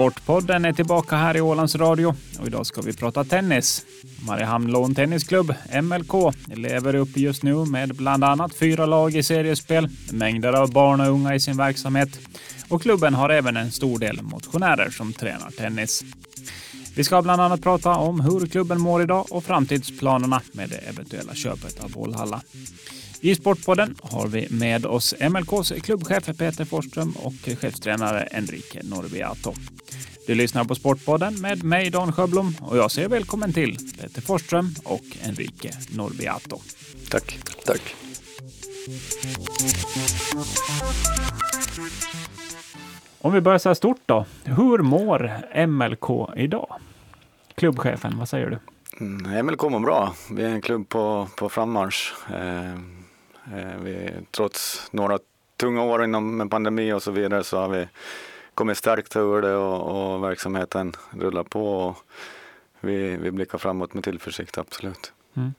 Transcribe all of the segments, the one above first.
Sportpodden är tillbaka här i Ålands Radio och idag ska vi prata tennis. Mariehamn Lån Tennisklubb, MLK, lever upp just nu med bland annat fyra lag i seriespel, mängder av barn och unga i sin verksamhet och klubben har även en stor del motionärer som tränar tennis. Vi ska bland annat prata om hur klubben mår idag och framtidsplanerna med det eventuella köpet av Bollhalla. I Sportpodden har vi med oss MLKs klubbchef Peter Forsström och chefstränare Enrique Norbiato. Du lyssnar på Sportpodden med mig Dan Sjöblom och jag säger välkommen till Peter Forsström och Enrique Norbiato. Tack. Tack. Om vi börjar så här stort då. Hur mår MLK idag? Klubbchefen, vad säger du? Mm, MLK mår bra. Vi är en klubb på, på frammarsch. Eh, eh, vi, trots några tunga år inom med pandemi och så vidare så har vi kommit starkt ur det och, och verksamheten rullar på. Och vi, vi blickar framåt med tillförsikt, absolut. Mm.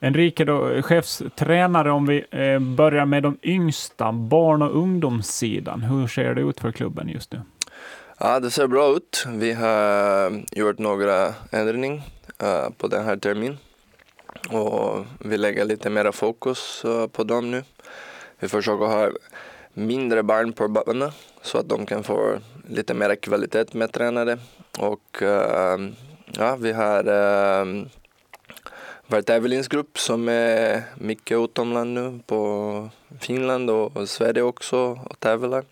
Enrique, då, chefstränare, om vi eh, börjar med de yngsta, barn och ungdomssidan. Hur ser det ut för klubben just nu? Ja, det ser bra ut. Vi har gjort några ändringar uh, på den här terminen och vi lägger lite mer fokus eh, på dem nu. Vi försöker ha mindre barn på banan så att de kan få lite mer kvalitet med tränare och uh, ja, vi har eh, vår tävlingsgrupp som är mycket utomlands nu på Finland och Sverige också och tävlar.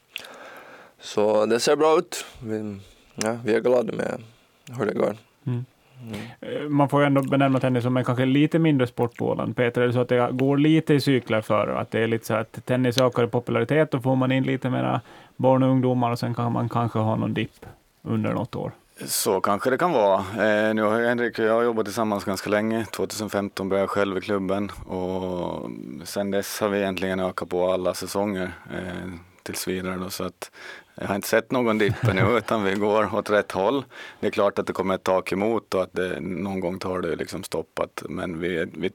Så det ser bra ut. Vi, ja, vi är glada med hur det går. Mm. Man får ju ändå benämna tennis som en kanske lite mindre sport på Åland. Peter, är det så att det går lite i cykler för att det är lite så att tennis ökar i popularitet då får man in lite mera barn och ungdomar och sen kan man kanske ha någon dipp under något år? Så kanske det kan vara. Eh, nu har Henrik och jag jobbat tillsammans ganska länge. 2015 började jag själv i klubben och sen dess har vi egentligen ökat på alla säsonger eh, tills vidare. Då, så att jag har inte sett någon dipp nu utan vi går åt rätt håll. Det är klart att det kommer ett tak emot och att det, någon gång tar det liksom stoppat. Men vi, vi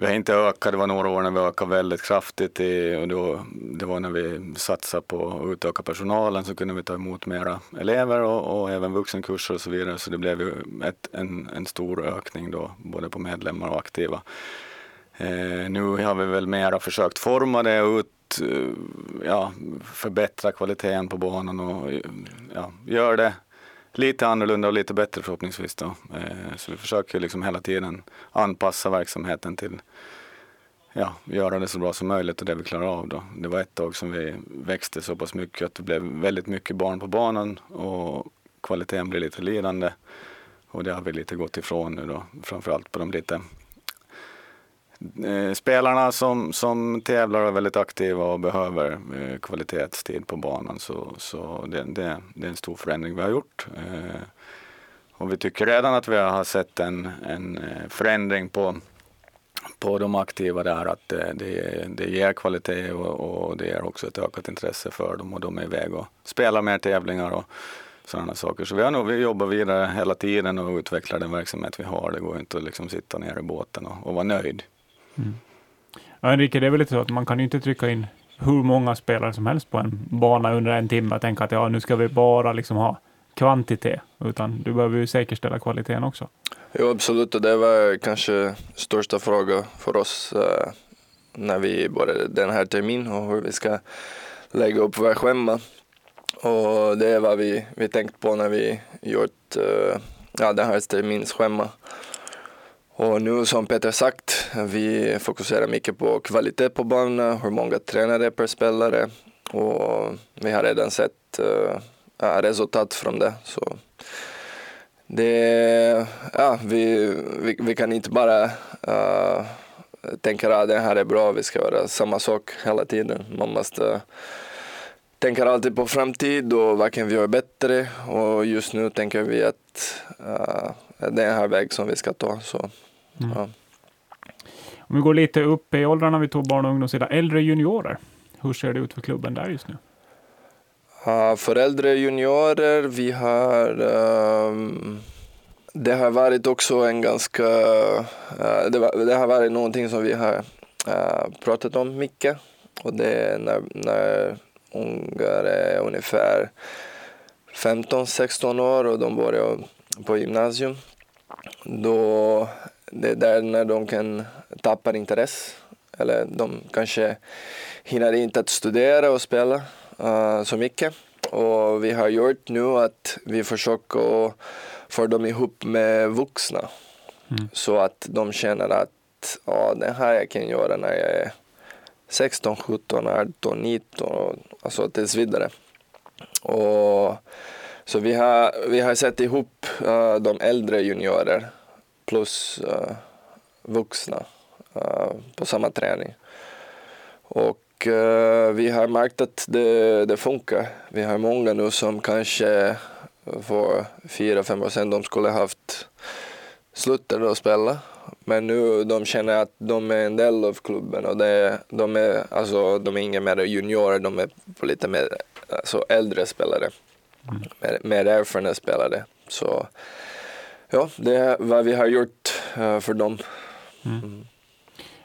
vi har inte ökat, det var några år när vi ökade väldigt kraftigt i, och då, det var när vi satsade på att utöka personalen så kunde vi ta emot mera elever och, och även vuxenkurser och så vidare. Så det blev ju ett, en, en stor ökning då, både på medlemmar och aktiva. Eh, nu har vi väl mera försökt forma det ut, Eh, ja, förbättra kvaliteten på banan och ja, gör det lite annorlunda och lite bättre förhoppningsvis. Då. Eh, så vi försöker liksom hela tiden anpassa verksamheten till ja, göra det så bra som möjligt och det vi klarar av. Då. Det var ett tag som vi växte så pass mycket att det blev väldigt mycket barn på banan och kvaliteten blev lite lidande. Och det har vi lite gått ifrån nu då, framförallt på de lite Eh, spelarna som, som tävlar är väldigt aktiva och behöver eh, kvalitetstid på banan. Så, så det, det, det, är en stor förändring vi har gjort. Eh, och vi tycker redan att vi har sett en, en eh, förändring på, på de aktiva där, att det, det, det ger kvalitet och, och, det ger också ett ökat intresse för dem och de är iväg och spelar mer tävlingar och sådana saker. Så vi, har nog, vi jobbar vidare hela tiden och utvecklar den verksamhet vi har. Det går inte att liksom sitta ner i båten och, och vara nöjd. Mm. Ja, Enrique, det är väl lite så att man kan ju inte trycka in hur många spelare som helst på en bana under en timme och tänka att ja, nu ska vi bara liksom ha kvantitet, utan du behöver ju säkerställa kvaliteten också. Jo, absolut, och det var kanske största frågan för oss eh, när vi började den här terminen och hur vi ska lägga upp vårt schema. Och det är vad vi, vi tänkt på när vi gjort eh, ja, den här terminens schema. Och nu som Peter sagt, vi fokuserar mycket på kvalitet på banan, hur många tränare per spelare och vi har redan sett uh, resultat från det. Så det, ja, vi, vi, vi kan inte bara uh, tänka att det här är bra, vi ska göra samma sak hela tiden. Man måste tänka alltid på framtid och vad kan vi göra bättre och just nu tänker vi att uh, det är den här väg som vi ska ta. Så Mm. Ja. Om vi går lite upp i åldrarna, vi tog barn och ungdomssidan, äldre juniorer. Hur ser det ut för klubben där just nu? Uh, för äldre juniorer, vi har um, det har varit också en ganska, uh, det, var, det, har varit någonting som vi har uh, pratat om mycket och det är när, när ungar är ungefär 15-16 år och de börjar på gymnasium. Då det är där när de kan tappa intresse. Eller de kanske hinner inte att studera och spela uh, så mycket. Och vi har gjort nu att vi försöker få dem ihop med vuxna. Mm. Så att de känner att ja, det här jag kan göra när jag är 16, 17, 18, 19, alltså tills vidare. Och, så vi har, vi har sett ihop uh, de äldre juniorer plus uh, vuxna uh, på samma träning. Och uh, vi har märkt att det, det funkar. Vi har många nu som kanske för fyra, fem år sedan de skulle haft slutat att spela. Men nu de känner att de är en del av klubben och det, de, är, alltså, de är inga mer juniorer, de är lite mer alltså, äldre spelare. Mm. Mer, mer erfarna spelare. Så ja, det är vad vi har gjort uh, för dem. Mm. Mm.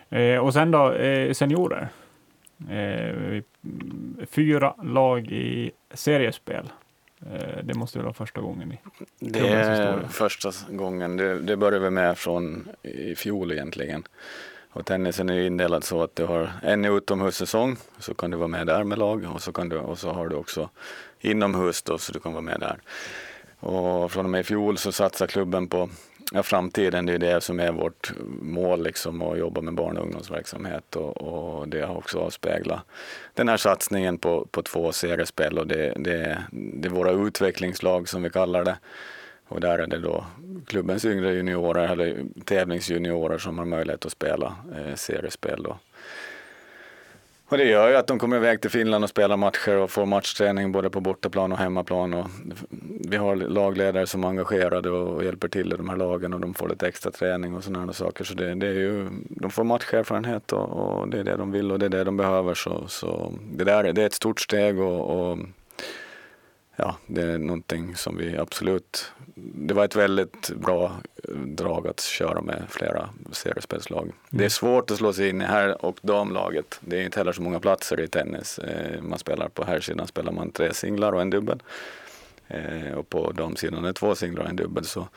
Eh, och sen då, eh, seniorer. Eh, fyra lag i seriespel. Eh, det måste väl vara första gången i Det är första gången. Det, det började vi med från i fjol egentligen. Och tennisen är indelad så att du har en utomhussäsong, så kan du vara med där med lag och så, kan du, och så har du också inomhus då, så du kan vara med där. Och från och med i fjol så satsar klubben på ja, framtiden. Det är det som är vårt mål, liksom, att jobba med barn och ungdomsverksamhet. Och, och det har också avspeglat den här satsningen på, på två seriespel. Och det, det, det är våra utvecklingslag som vi kallar det. Och där är det då klubbens yngre juniorer eller tävlingsjuniorer som har möjlighet att spela eh, seriespel. Då. Och det gör ju att de kommer iväg till Finland och spelar matcher och får matchträning både på bortaplan och hemmaplan. Och vi har lagledare som är engagerade och hjälper till i de här lagen och de får lite extra träning och sådana saker. Så det, det, är ju, de får matcherfarenhet och, och, det är det de vill och det är det de behöver. Så, så det där det är ett stort steg och, och ja, det är någonting som vi absolut... Det var ett väldigt bra eh, drag att köra med flera seriespelslag. Mm. Det är svårt att slå sig in i herr och damlaget. Det är inte heller så många platser i tennis. Eh, man spelar på herrsidan spelar man tre singlar och en dubbel. Eh, och på damsidan är det två singlar och en dubbel. Så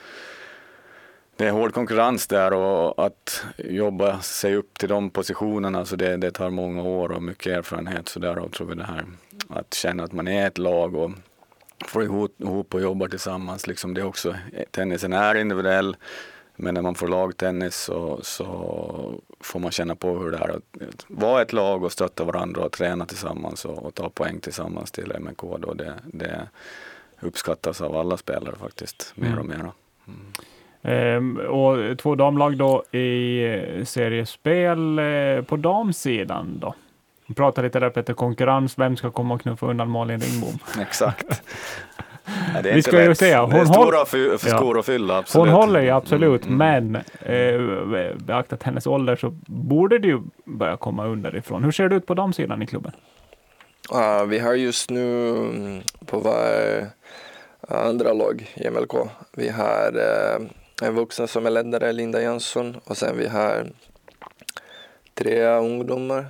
det är hård konkurrens där och att jobba sig upp till de positionerna, så det, det tar många år och mycket erfarenhet. Så därav tror vi det här att känna att man är ett lag och får ihop, och jobbar tillsammans. Liksom det är också, tennisen är individuell, men när man får lagtennis så, så får man känna på hur det är att vara ett lag och stötta varandra och träna tillsammans och, och ta poäng tillsammans till MNK. Då det, det uppskattas av alla spelare faktiskt, mer mm. och mer. Mm. Ehm, och två damlag då i seriespel eh, på damsidan då? Vi pratade lite där Peter, konkurrens, vem ska komma och knuffa undan Malin Ringbom? Exakt. Nej, det är Vi ska ju se. Hon det är stora för, för skor att fylla. Absolut. Hon håller ju absolut, mm, mm. men eh, beaktat hennes ålder så borde det ju börja komma underifrån. Hur ser det ut på damsidan i klubben? Uh, vi har just nu mm, på var andra lag i MLK. Vi har uh, en vuxen som är ledare, Linda Jönsson, och sen vi har tre ungdomar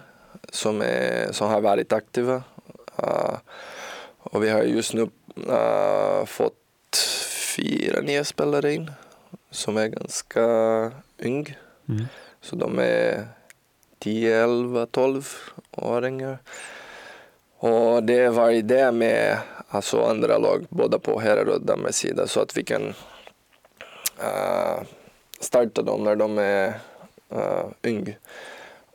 som, är, som har varit aktiva. Uh, och vi har just nu uh, fått fyra nya spelare in som är ganska ung. Mm. Så de är 10, 11, 12 åringar. Och det var idé med alltså andra lag, både på herrar och damers sida, så att vi kan uh, starta dem när de är uh, ung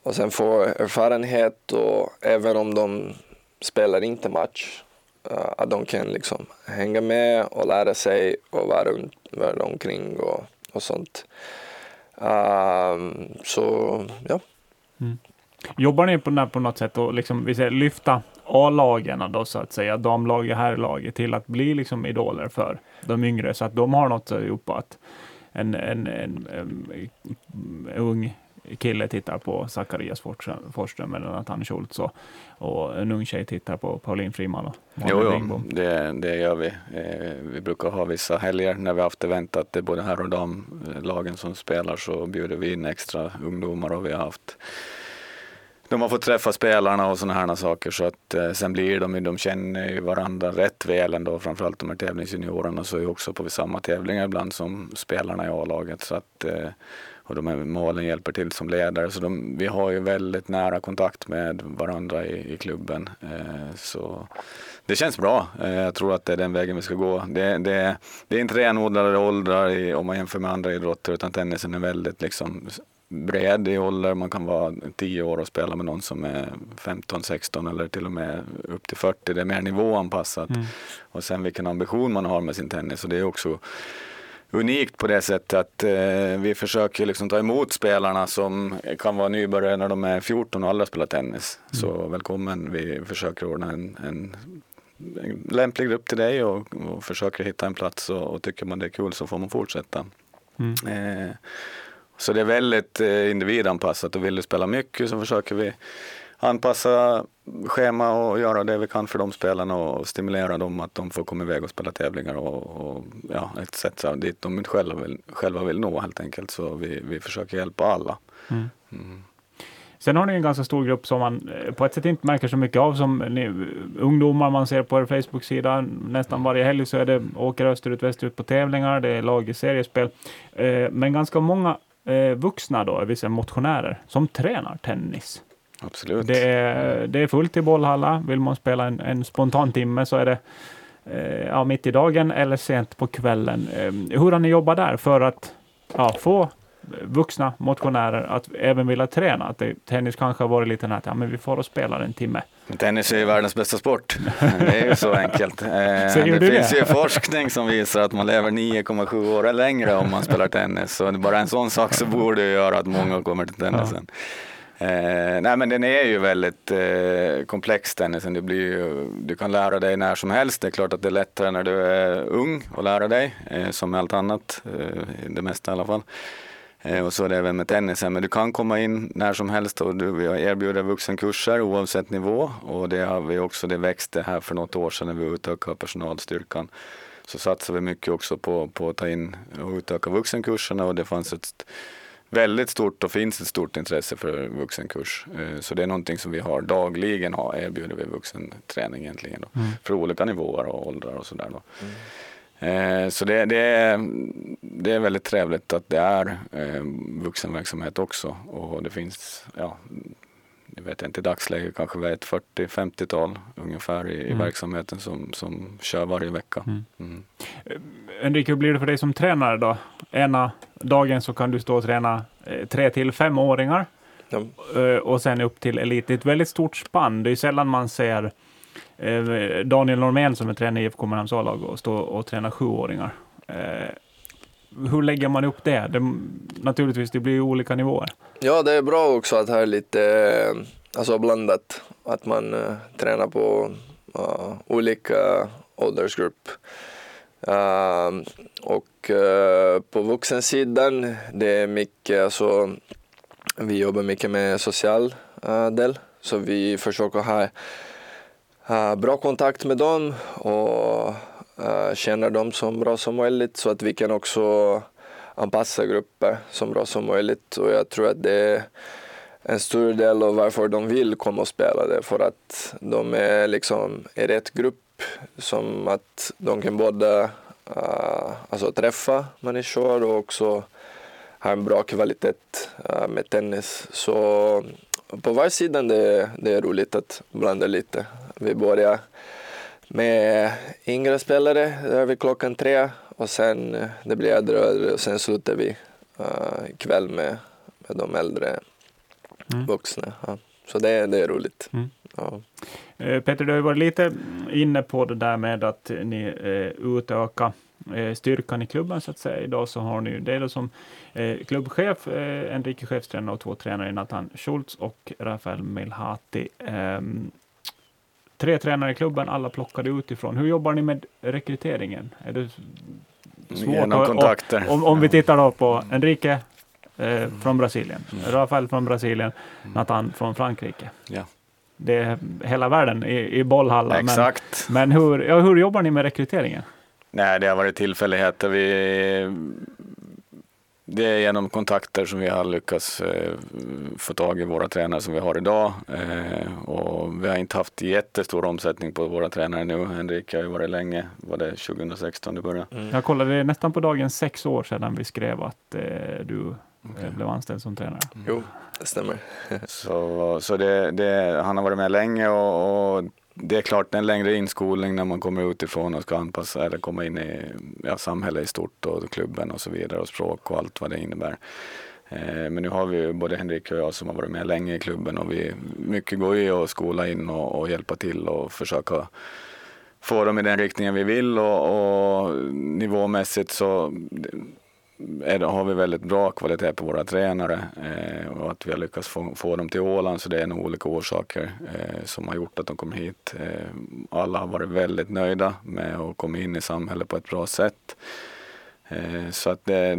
och sen få erfarenhet och även om de spelar inte match, uh, att de kan liksom hänga med och lära sig och vara, vara omkring och, och sånt. Uh, så ja. Mm. Jobbar ni på, på något sätt och liksom, vi säger, lyfta A-lagen då så att säga, damlaget och herrlaget till att bli liksom idoler för de yngre så att de har något att jobba att en, en, en, en, en ung kille tittar på Zacharias Forsström eller Nathan Schultz och, och en ung tjej tittar på Pauline Friman och Jo, jo det, det gör vi. Eh, vi brukar ha vissa helger när vi haft event att det är både herr och damlagen som spelar så bjuder vi in extra ungdomar och vi har haft de har fått träffa spelarna och sådana här saker. Så att eh, sen blir de, de känner ju varandra rätt väl ändå, framförallt de här tävlingsjuniorerna så är också på samma tävlingar ibland som spelarna i A-laget. Så att eh, och de här målen hjälper till som ledare. Så de, vi har ju väldigt nära kontakt med varandra i, i klubben. Eh, så det känns bra. Eh, jag tror att det är den vägen vi ska gå. Det, det, det är inte renodlade åldrar i, om man jämför med andra idrotter utan tennisen är väldigt liksom bred i ålder. Man kan vara 10 år och spela med någon som är 15, 16 eller till och med upp till 40. Det är mer nivåanpassat. Mm. Och sen vilken ambition man har med sin tennis. Och det är också unikt på det sättet att eh, vi försöker liksom ta emot spelarna som kan vara nybörjare när de är 14 och aldrig spelar tennis. Mm. Så välkommen, vi försöker ordna en, en, en lämplig grupp till dig och, och försöker hitta en plats och, och, tycker man det är kul så får man fortsätta. Mm. Eh, så det är väldigt eh, individanpassat och vill du spela mycket så försöker vi anpassa schema och göra det vi kan för de spelarna och stimulera dem att de får komma iväg och spela tävlingar och, och ja, ett sätt dit de själva vill, själva vill nå helt enkelt. Så vi, vi försöker hjälpa alla. Mm. Mm. Sen har ni en ganska stor grupp som man eh, på ett sätt inte märker så mycket av som ni, ungdomar man ser på er Facebook-sida. Nästan varje helg så är det åker österut, västerut på tävlingar, det är lag i seriespel. Eh, men ganska många eh, vuxna då, vissa motionärer, som tränar tennis. Absolut. Det är, det är fullt i bollhalla. Vill man spela en, en spontan timme så är det eh, ja, mitt i dagen eller sent på kvällen. Eh, hur har ni jobbat där för att ja, få vuxna motionärer att även vilja träna? Att det, tennis kanske har varit lite att ja, men vi får och spelar en timme. Tennis är ju världens bästa sport. Det är ju så enkelt. Eh, det finns det? ju forskning som visar att man lever 9,7 år längre om man spelar tennis. Så bara en sån sak så borde göra att många kommer till tennisen. Ja. Eh, nej men den är ju väldigt eh, komplex tennisen. Det blir ju, du kan lära dig när som helst. Det är klart att det är lättare när du är ung att lära dig, eh, som med allt annat, eh, det mesta i alla fall. Eh, och så är det även med tennisen. Men du kan komma in när som helst och du, vi erbjuder vuxenkurser oavsett nivå. Och det har vi också, det växte här för något år sedan när vi utökade personalstyrkan. Så satsar vi mycket också på, på att ta in och utöka vuxenkurserna och det fanns ett väldigt stort och finns ett stort intresse för vuxenkurs. Eh, så det är någonting som vi har dagligen har, erbjuder vi vuxenträning egentligen då, mm. för olika nivåer och åldrar och sådär. Då. Mm. Eh, så det, det, är, det är väldigt trevligt att det är eh, vuxenverksamhet också och det finns ja, jag vet inte i dagsläget kanske vi är ett 40-50-tal ungefär i, mm. i, verksamheten som, som kör varje vecka. Mm. Mm. Enrique, hur blir det för dig som tränare då? Ena dagen så kan du stå och träna eh, tre till femåringar ja. eh, och sen upp till elit. Det är ett väldigt stort spann. Det är sällan man ser eh, Daniel Normén som är tränare i IFK Mariehamns A-lag och stå och träna sjuåringar. Eh, hur lägger man upp det? det? Naturligtvis, det blir ju olika nivåer. Ja, det är bra också att ha lite eh, alltså blandat. Att man uh, tränar på uh, olika åldersgrupp. Uh, och uh, på vuxensidan, det är mycket, alltså, vi jobbar mycket med social uh, del. Så vi försöker ha bra kontakt med dem och Eh, uh, känner dem så bra som möjligt så att vi kan också anpassa grupper så bra som möjligt. Och jag tror att det är en stor del av varför de vill komma och spela det. För att de är liksom i rätt grupp. Som att de kan både uh, alltså träffa människor och också ha en bra kvalitet uh, med tennis. Så på varje sida det, det är roligt att blanda lite. Vi börjar med yngre spelare, vi klockan tre och sen eh, det blir äldre och sen slutar vi uh, ikväll med, med de äldre mm. vuxna. Ja. Så det, det är roligt. Mm. Ja. Eh, Peter, du har ju varit lite inne på det där med att ni eh, utökar eh, styrkan i klubben så att säga. Idag så har ni det som eh, klubbchef, eh, Enrique chefstränare och två tränare, Nathan Schultz och Rafael Milhati. Tre tränare i klubben, alla plockade utifrån. Hur jobbar ni med rekryteringen? Är det svårt? Genom kontakter. Om, om vi tittar då på Enrique eh, från Brasilien, mm. Rafael från Brasilien, mm. Nathan från Frankrike. Ja. Det är hela världen i, i bollhallar. Exakt. Men, men hur, ja, hur jobbar ni med rekryteringen? Nej, det har varit tillfälligheter. Vi det är genom kontakter som vi har lyckats eh, få tag i våra tränare som vi har idag. Eh, och vi har inte haft jättestor omsättning på våra tränare nu. Henrik har ju varit länge, var det 2016 du började? Mm. Jag kollade nästan på dagen sex år sedan vi skrev att eh, du okay. blev anställd som tränare. Mm. Jo, det stämmer. så så det, det, han har varit med länge och, och det är klart, det är en längre inskolning när man kommer utifrån och ska anpassa eller komma in i ja, samhället i stort och klubben och så vidare och språk och allt vad det innebär. Eh, men nu har vi både Henrik och jag som har varit med länge i klubben och vi mycket går i att skola in och, och hjälpa till och försöka få dem i den riktningen vi vill och, och nivåmässigt så är, har vi väldigt bra kvalitet på våra tränare eh, och att vi har lyckats få, få dem till Åland så det är nog olika orsaker eh, som har gjort att de kom hit. Eh, alla har varit väldigt nöjda med att komma in i samhället på ett bra sätt. Eh, så att det,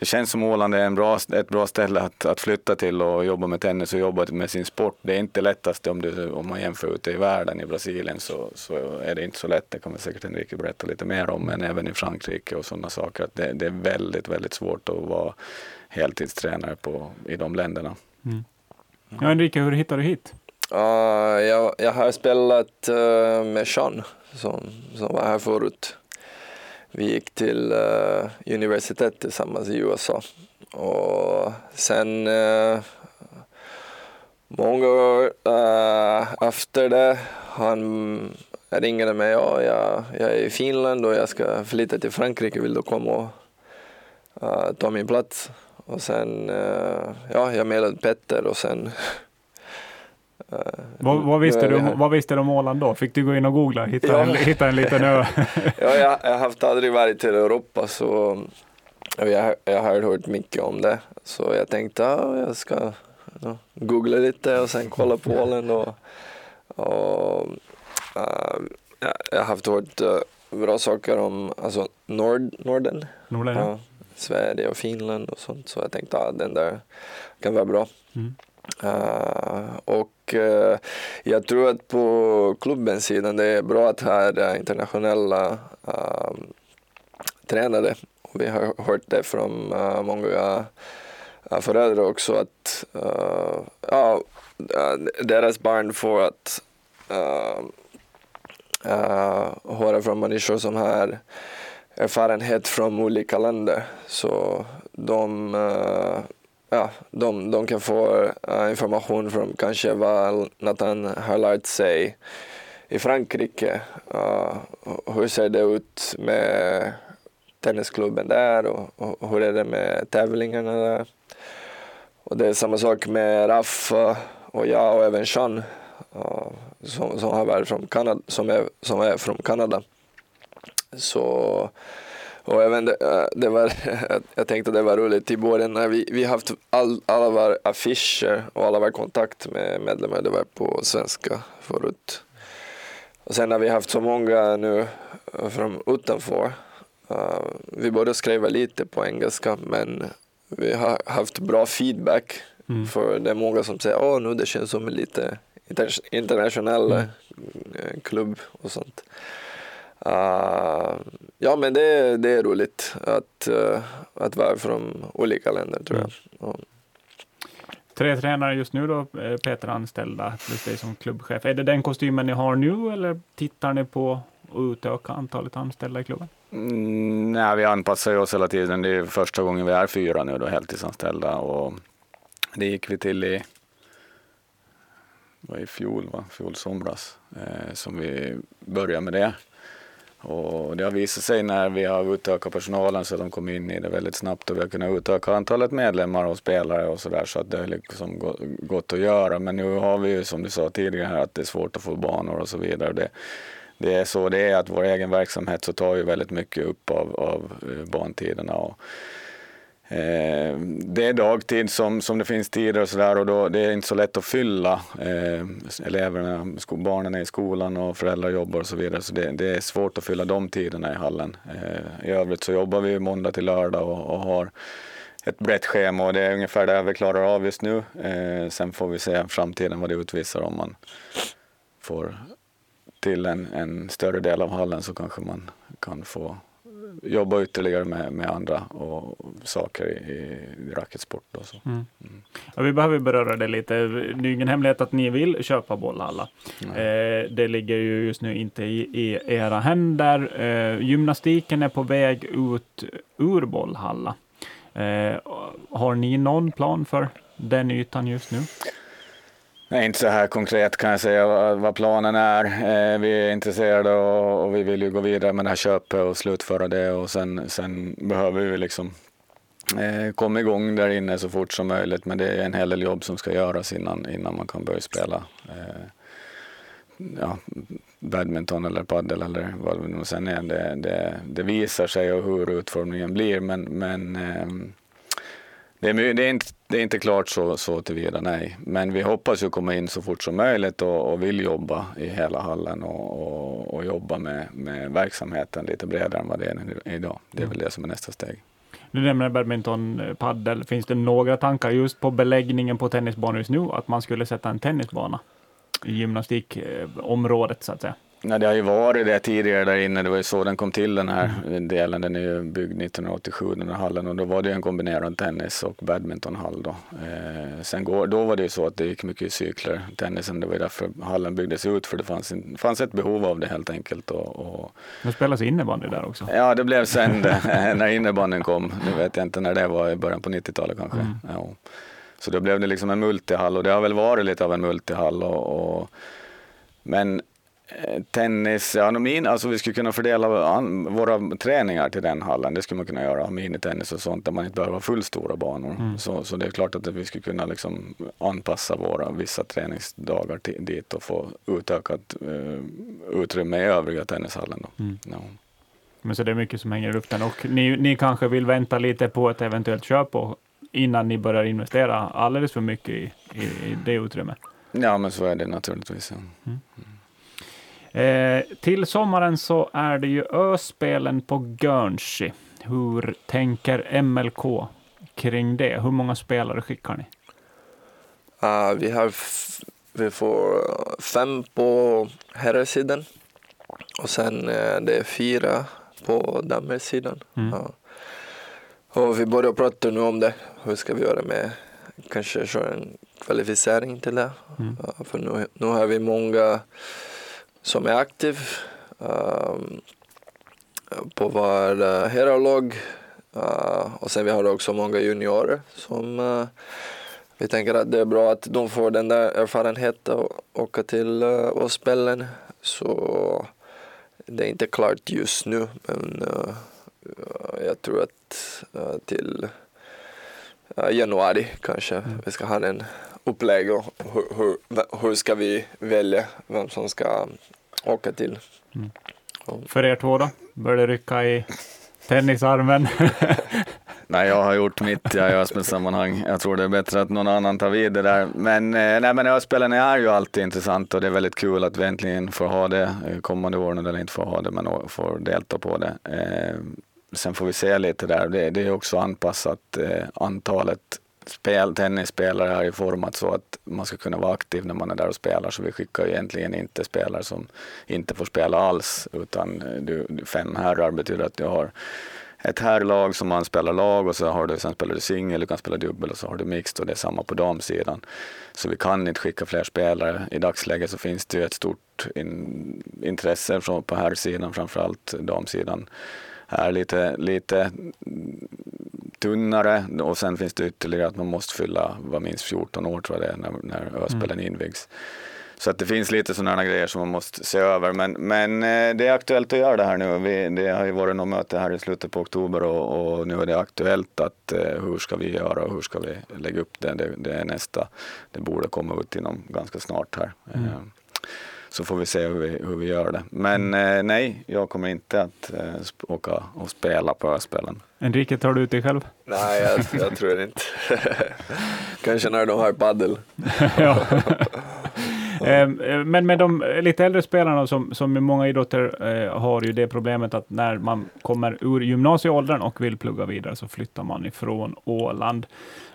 det känns som Åland är en bra, ett bra ställe att, att flytta till och jobba med tennis och jobba med sin sport. Det är inte lättast om, du, om man jämför ute i världen. I Brasilien så, så är det inte så lätt, det kommer säkert Enrique berätta lite mer om, men även i Frankrike och sådana saker. Att det, det är väldigt, väldigt svårt att vara heltidstränare på, i de länderna. Mm. Ja, Enrique, hur hittade du hit? Uh, jag, jag har spelat uh, med Sean som, som var här förut vi gick till uh, universitet tillsammans i USA. Och sen uh, många år uh, efter det, han ringde mig, och jag, jag är i Finland och jag ska flytta till Frankrike, vill du komma och uh, ta min plats? Och sen, ja, jag mejlade Petter och sen vad, vad, visste du, vad visste du om Åland då? Fick du gå in och googla hitta, ja. en, hitta en liten ö? ja, jag, jag har haft aldrig varit till Europa så jag, jag har hört mycket om det. Så jag tänkte att ja, jag ska ja, googla lite och sen kolla på Åland. Och, och uh, jag har haft hört uh, bra saker om alltså, Nord, Norden. Norden ja. Sverige och Finland och sånt. Så jag tänkte att ja, den där kan vara bra. Mm. Uh, och Eh, jag tror att på klubbens sida, det är bra att ha internationella uh, tränare. Och vi har hört det från eh, många föräldrar också att ja, deras barn får att höra från människor som har erfarenhet från olika länder. Så de ja, de, de kan få eh, information från kanske vad Nathan har lärt sig i Frankrike. Uh, hur ser det ut med tennisklubben där och, och, hur är det med tävlingarna där? Och det är samma sak med Raff eh, och jag och även Sean uh, som, som har varit från Kanada, som är, som är från Kanada. Så och även det, äh, det var, jag tänkte det var roligt i början när vi, vi haft all, alla våra affischer och alla vår kontakt med medlemmar, det var på svenska förut. Och sen har vi haft så många nu äh, från utanför. Uh, vi började skriva lite på engelska men vi har haft bra feedback. Mm. För det är många som säger att nu det känns som en lite internationell mm. klubb och sånt. Uh, ja, men det, det är roligt att, uh, att vara från olika länder tror jag. Mm. Tre tränare just nu då, eh, Peter anställda, plus dig som klubbchef. Är det den kostymen ni har nu eller tittar ni på att utöka antalet anställda i klubben? Mm, nej, vi anpassar oss hela tiden. Det är första gången vi är fyra nu då, heltidsanställda. Och det gick vi till i, var i fjol, va? fjol somras, eh, som vi började med det. Och det har visat sig när vi har utökat personalen så att de kom in i det väldigt snabbt och vi har kunnat utöka antalet medlemmar och spelare och sådär så att det har liksom gått att göra. Men nu har vi ju som du sa tidigare här att det är svårt att få banor och så vidare. Det, det är så det är att vår egen verksamhet så tar ju väldigt mycket upp av, av eh, bantiderna. Och, Eh, det är dagtid som, som det finns tider och sådär och då, det är inte så lätt att fylla. Eh, eleverna, barnen är i skolan och föräldrar jobbar och så vidare så det, det är svårt att fylla de tiderna i hallen. Eh, I övrigt så jobbar vi måndag till lördag och, och har ett brett schema och det är ungefär det vi klarar av just nu. Eh, sen får vi se framtiden vad det utvisar om man får till en, en större del av hallen så kanske man kan få jobba ytterligare med, med andra och saker i, i racketsport. Och så. Mm. Mm. Ja, vi behöver beröra det lite. Det är ingen hemlighet att ni vill köpa bollhallar. Eh, det ligger ju just nu inte i, i era händer. Eh, gymnastiken är på väg ut ur bollhalla. Eh, har ni någon plan för den ytan just nu? Nej, inte så här konkret kan jag säga vad, planen är. Eh, vi är intresserade och, vi vill ju gå vidare med det här köpet och slutföra det och sen, sen behöver vi liksom eh, komma igång där inne så fort som möjligt. Men det är en hel del jobb som ska göras innan, innan man kan börja spela eh, ja, badminton eller padel eller vad det nu sen är. Det, det, det visar sig och hur utformningen blir men, men eh, det är, det är, inte, det är inte klart så, så tillvida, nej. Men vi hoppas ju komma in så fort som möjligt och, och vill jobba i hela hallen och, och, och, jobba med, med verksamheten lite bredare än vad det är idag. Det är väl det som är nästa steg. Du nämner badminton, paddel. Finns det några tankar just på beläggningen på tennisbanor just nu? Att man skulle sätta en tennisbana i gymnastikområdet så att säga? Nej, det har ju varit det tidigare där inne. Det var ju så den kom till den här mm. delen. Den är ju byggd 1987 den här hallen och då var det en kombinerad tennis och badmintonhall då. Eh, sen går, då var det ju så att det gick mycket i cykler, tennisen. Det var ju därför hallen byggdes ut för det fanns, en, fanns ett behov av det helt enkelt. Och, och... Det spelas innebandy där också? Ja, det blev sen det, när innebandyn kom. Nu vet jag inte när det var, i början på 90-talet kanske. Mm. Ja. Så då blev det liksom en multihall och det har väl varit lite av en multihall. och, och men Eh, tennis, ja, min, alltså vi skulle kunna fördela våra träningar till den hallen. Det skulle man kunna göra, minitennis och sånt där man inte behöver ha fullstora banor. Mm. Så, så det är klart att vi skulle kunna liksom anpassa våra vissa träningsdagar till, dit och få utökat uh, utrymme i övriga tennishallen. Då. Mm. Ja. Men så det är mycket som hänger i luften och ni, ni kanske vill vänta lite på ett eventuellt köp och, innan ni börjar investera alldeles för mycket i, i, i det utrymmet? Ja, men så är det naturligtvis. Ja. Mm. Eh, till sommaren så är det ju Öspelen på Guernsey. Hur tänker MLK kring det? Hur många spelare skickar ni? Uh, vi, har vi får fem på herrsidan och sen uh, det är fyra på damsidan. Mm. Uh. Och vi börjar prata nu om det. Hur ska vi göra med kanske köra en kvalificering till det? Mm. för nu, nu har vi många som är aktiv um, på vår uh, herrlag. Uh, och sen vi har också många juniorer som uh, vi tänker att det är bra att de får den där erfarenheten och åka till uh, Åspelen. Så det är inte klart just nu men uh, jag tror att till januari kanske mm. vi ska ha en upplägg och hur, hur, hur ska vi välja vem som ska åka till. Mm. För er två då? Börjar det rycka i tennisarmen? nej, jag har gjort mitt i Öspel-sammanhang. Jag tror det är bättre att någon annan tar vid det där. Men, eh, nej, men Öspelen är ju alltid intressant och det är väldigt kul att vi äntligen får ha det kommande åren, eller inte får ha det, men får delta på det. Eh, sen får vi se lite där. Det, det är också anpassat eh, antalet spel, tennisspelare har ju format så att man ska kunna vara aktiv när man är där och spelar. Så vi skickar ju egentligen inte spelare som inte får spela alls. Utan du, fem herrar betyder att du har ett herrlag som man spelar lag och så har du, sen spelar du singel, du kan spela dubbel och så har du mixed och det är samma på damsidan. Så vi kan inte skicka fler spelare. I dagsläget så finns det ju ett stort in, intresse från, på herrsidan, framförallt damsidan är lite, lite tunnare och sen finns det ytterligare att man måste fylla, var minst 14 år tror jag det är när, när Öspelen mm. invigs. Så att det finns lite sådana grejer som man måste se över. Men, men eh, det är aktuellt att göra det här nu. Vi, det har ju varit något möte här i slutet på oktober och, och nu är det aktuellt att eh, hur ska vi göra och hur ska vi lägga upp det. Det, det är nästa. Det borde komma ut inom ganska snart här. Mm. Så får vi se hur vi, hur vi gör det. Men mm. eh, nej, jag kommer inte att eh, åka och spela på Öspelen. Enrique, tar du ut dig själv? Nej, jag, jag tror inte. Kanske när de har paddel. Eh, men med de lite äldre spelarna som, som många idrotter eh, har ju det problemet att när man kommer ur gymnasieåldern och vill plugga vidare så flyttar man ifrån Åland.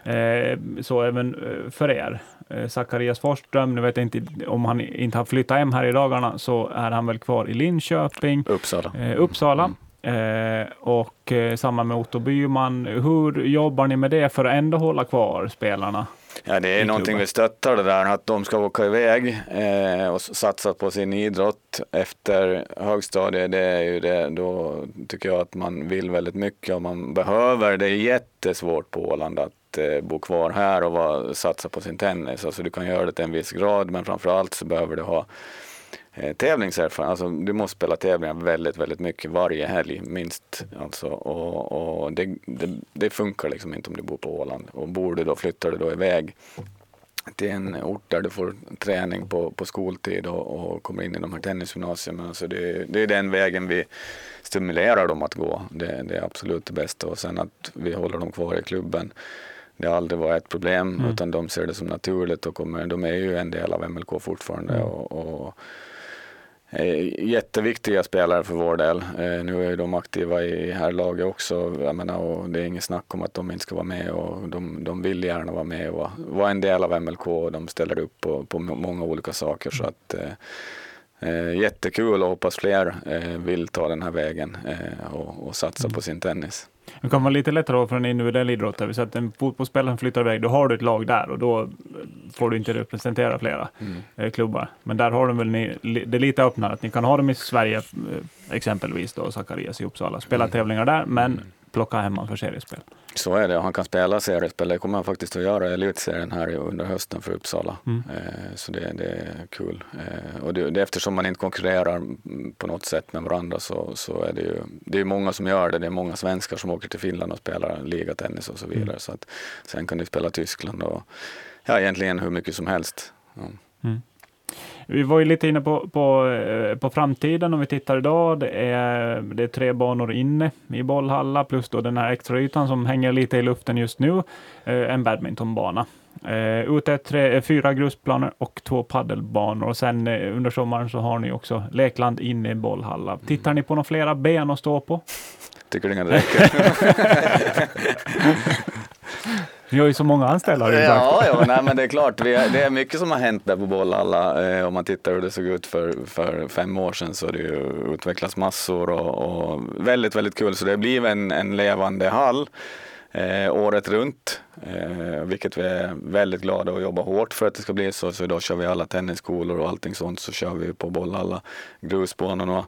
Eh, så även eh, för er. Eh, Zacharias Forsström, nu vet jag inte om han inte har flyttat hem här i dagarna, så är han väl kvar i Linköping. Uppsala. Uppsala. Eh, och eh, samma med Otto Byman. Hur jobbar ni med det för att ändå hålla kvar spelarna? Ja, det är någonting vi stöttar det där, att de ska åka iväg eh, och satsa på sin idrott efter högstadiet. Det är ju det, då tycker jag att man vill väldigt mycket och man behöver. Det är jättesvårt på Åland att eh, bo kvar här och vara, satsa på sin tennis. Alltså du kan göra det till en viss grad, men framför allt så behöver du ha eh, tävlingserfarenhet. Alltså, du måste spela tävlingar väldigt, väldigt mycket varje helg minst. Alltså, och, och det, det, det, funkar liksom inte om du bor på Åland. Och bor du då, flyttar du då iväg till en ort där du får träning på, på skoltid och, och kommer in i de här tennisgymnasierna. Alltså det, det är den vägen vi stimulerar dem att gå. Det, det, är absolut det bästa. Och sen att vi håller dem kvar i klubben det har aldrig varit ett problem mm. utan de ser det som naturligt och kommer, de är ju en del av MLK fortfarande. Mm. Och, och, Eh, jätteviktiga spelare för vår del. Eh, nu är de aktiva i här laget också. Jag menar, och det är inget snack om att de inte ska vara med och de, de vill gärna vara med och vara en del av MLK och de ställer upp på, på många olika saker. Så att, eh, eh jättekul och hoppas fler eh, vill ta den här vägen eh, och, och satsa på sin tennis. Det kan vara lite lättare för en individuell idrottare. Så att en fotbollsspelare flyttar iväg, då har du ett lag där och då får du inte representera flera mm. Eh, klubbar. Men där har de väl ni, det är lite öppnare, att ni kan ha dem i Sverige, eh, exempelvis då Zacharias i Uppsala, spela mm. tävlingar där, men mm plocka hem för seriespel. Så är det, han kan spela seriespel. Det kommer han faktiskt att göra i elitserien här under hösten för Uppsala. Mm. Eh, så det, det, är kul. Eh, och det, det, eftersom man inte konkurrerar på något sätt med varandra så, så är det ju det är många som gör det. Det är många svenskar som åker till Finland och spelar ligatennis och så vidare. Mm. Så att, sen kan du spela Tyskland och ja, egentligen hur mycket som helst. Ja. Mm. Vi var ju lite inne på, på, eh, på framtiden om vi tittar idag. Det är, det är tre banor inne i bollhalla plus då den här extra ytan som hänger lite i luften just nu. Eh, en badmintonbana. Uh, ute tre, fyra grusplaner och två paddelbanor. Och sen under sommaren så har ni också lekland inne i bollhalla. Tittar ni på några flera ben att stå på? Tycker du det räcker? Ni har ju så många anställda. Ja, ja nej, men det är klart. Är, det är mycket som har hänt där på Bollhalla. Eh, om man tittar hur det såg ut för, för fem år sedan så har det ju utvecklats massor och, och väldigt, väldigt kul. Så det blir en, en levande hall eh, året runt. Eh, vilket vi är väldigt glada och jobbar hårt för att det ska bli så. Så idag kör vi alla tennisskolor och allting sånt så kör vi på Bollhalla, grusbanorna.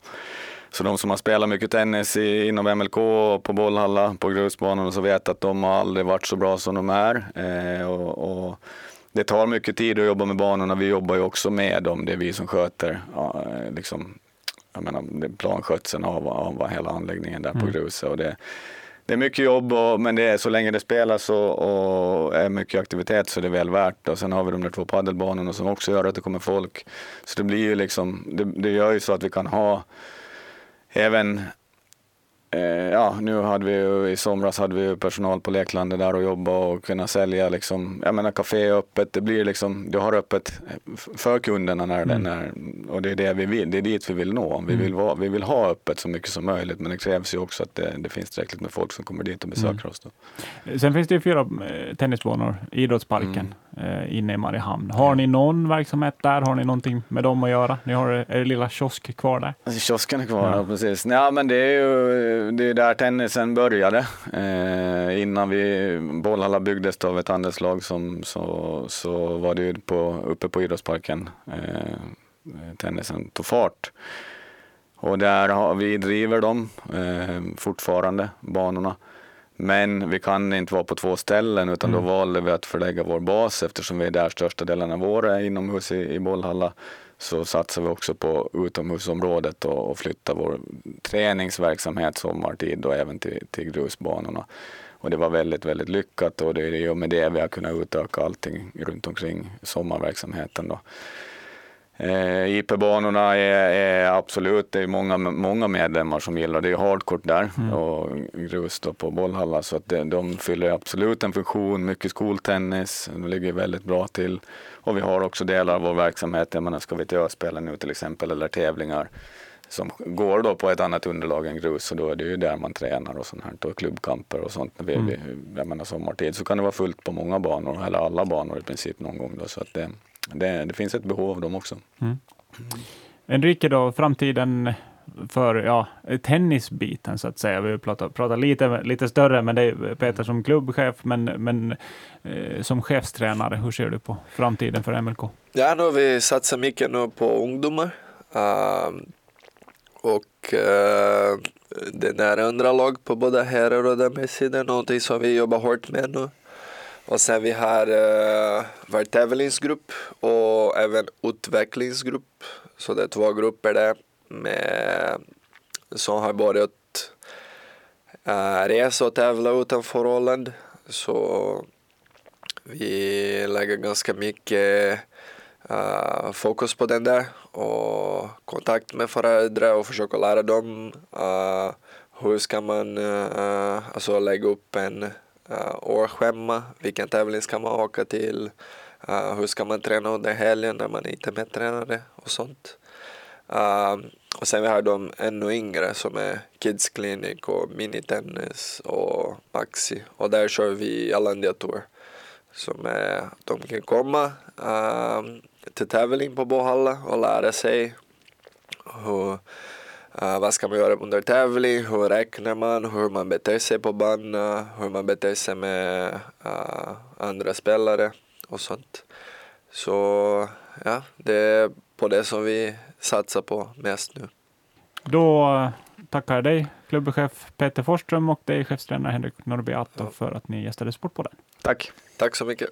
Så de som har spelat mycket tennis i, inom MLK och på bollhalla, på grusbanorna, så vet att de har aldrig varit så bra som de är. Eh, och, och, det tar mycket tid att jobba med banorna. Vi jobbar ju också med dem. Det är vi som sköter ja, eh, liksom, jag menar, planskötseln av, av hela anläggningen där mm. på gruset. Och det, det är mycket jobb, och, men det är, så länge det spelas och, och är mycket aktivitet så är det väl värt. Och sen har vi de där två paddelbanorna som också gör att det kommer folk. Så det blir ju liksom, det, det gör ju så att vi kan ha även Eh, ja, nu hade vi ju, i somras hade vi personal på leklandet där och jobba och kunna sälja liksom, jag menar café öppet, det blir liksom, du har öppet för kunderna när mm. den är, och det är det vi vill, det är dit vi vill nå. Vi, mm. vill vara, vi vill ha öppet så mycket som möjligt men det krävs ju också att det, det finns tillräckligt med folk som kommer dit och besöker mm. oss. Då. Sen finns det ju fyra eh, tennisbanor, idrottsparken mm. Eh, inne i Mariehamn. Har ni någon verksamhet där? Har ni någonting med dem att göra? Ni har er lilla kiosk kvar där? Alltså, kiosken är kvar, ja. precis. Ja, men det är ju det är där tennisen började. Eh, innan vi, Bollhalla byggdes av ett handelslag som, så, så var det ju på, uppe på idrottsparken eh, tennisen tog fart. Och där har, vi driver dem eh, fortfarande, banorna. Men vi kan inte vara på två ställen utan mm. då valde vi att förlägga vår bas eftersom vi är där största delen av året inomhus i, i Bollhalla så satsar vi också på utomhusområdet och, och flyttar vår träningsverksamhet sommartid och även till, till grusbanorna. Och det var väldigt, väldigt lyckat och det är ju med det vi har kunnat utöka allting runt omkring sommarverksamheten. Då. Eh, IP-banorna är, är, absolut, det är många, många medlemmar som gillar det. är hardcourt där mm. och grus på bollhallar så att det, de fyller absolut en funktion. Mycket skoltennis, det ligger väldigt bra till. Och vi har också delar av vår verksamhet, jag menar ska vi till Öspelen nu till exempel eller tävlingar som går då på ett annat underlag än grus och då är det ju där man tränar och sånt här och klubbkamper och sånt. Vi, mm. jag menar sommartid så kan det vara fullt på många banor eller alla banor i princip någon gång då så att det, det, det finns ett behov av dem också. Mm. Enrique då, framtiden för ja, tennisbiten så att säga. Vi pratar, pratar lite, lite större, men det är Peter som klubbchef, men, men eh, som chefstränare, hur ser du på framtiden för MLK? Ja, har vi satsat mycket nu på ungdomar. Uh, och uh, det är underlag på både herrar och damsidan, någonting som vi jobbar hårt med nu. Och sen vi har uh, eh, vår tävlingsgrupp och även utvecklingsgrupp. Så det är två grupper där med, som har börjat uh, resa och tävla utanför Åland. Så vi lägger ganska mycket uh, fokus på den där och kontakt med föräldrar och försöka lära dem uh, hur ska man uh, alltså lägga upp en Eh, uh, årsschema, vilken tävling ska man åka till, uh, hur ska man träna under helgen när man inte är med tränare och sånt. Uh, och sen vi har de ännu yngre som är Kids Clinic och minitennis och Maxi och där kör vi Alandia Tour som är de kan komma uh, till tävling på Bohalla och lära sig hur, uh, vad ska man göra under tävling, hur räknar man, hur man beter sig på banan, hur man beter sig med uh, andra spelare och sånt. Så ja, det är på det som vi satsar på mest nu. Då eh, tackar jag dig, klubbchef Peter Forsström och dig, chefstränare Henrik Norrby Atto, ja. för att ni gästade Sportpodden. Tack. Tack så mycket.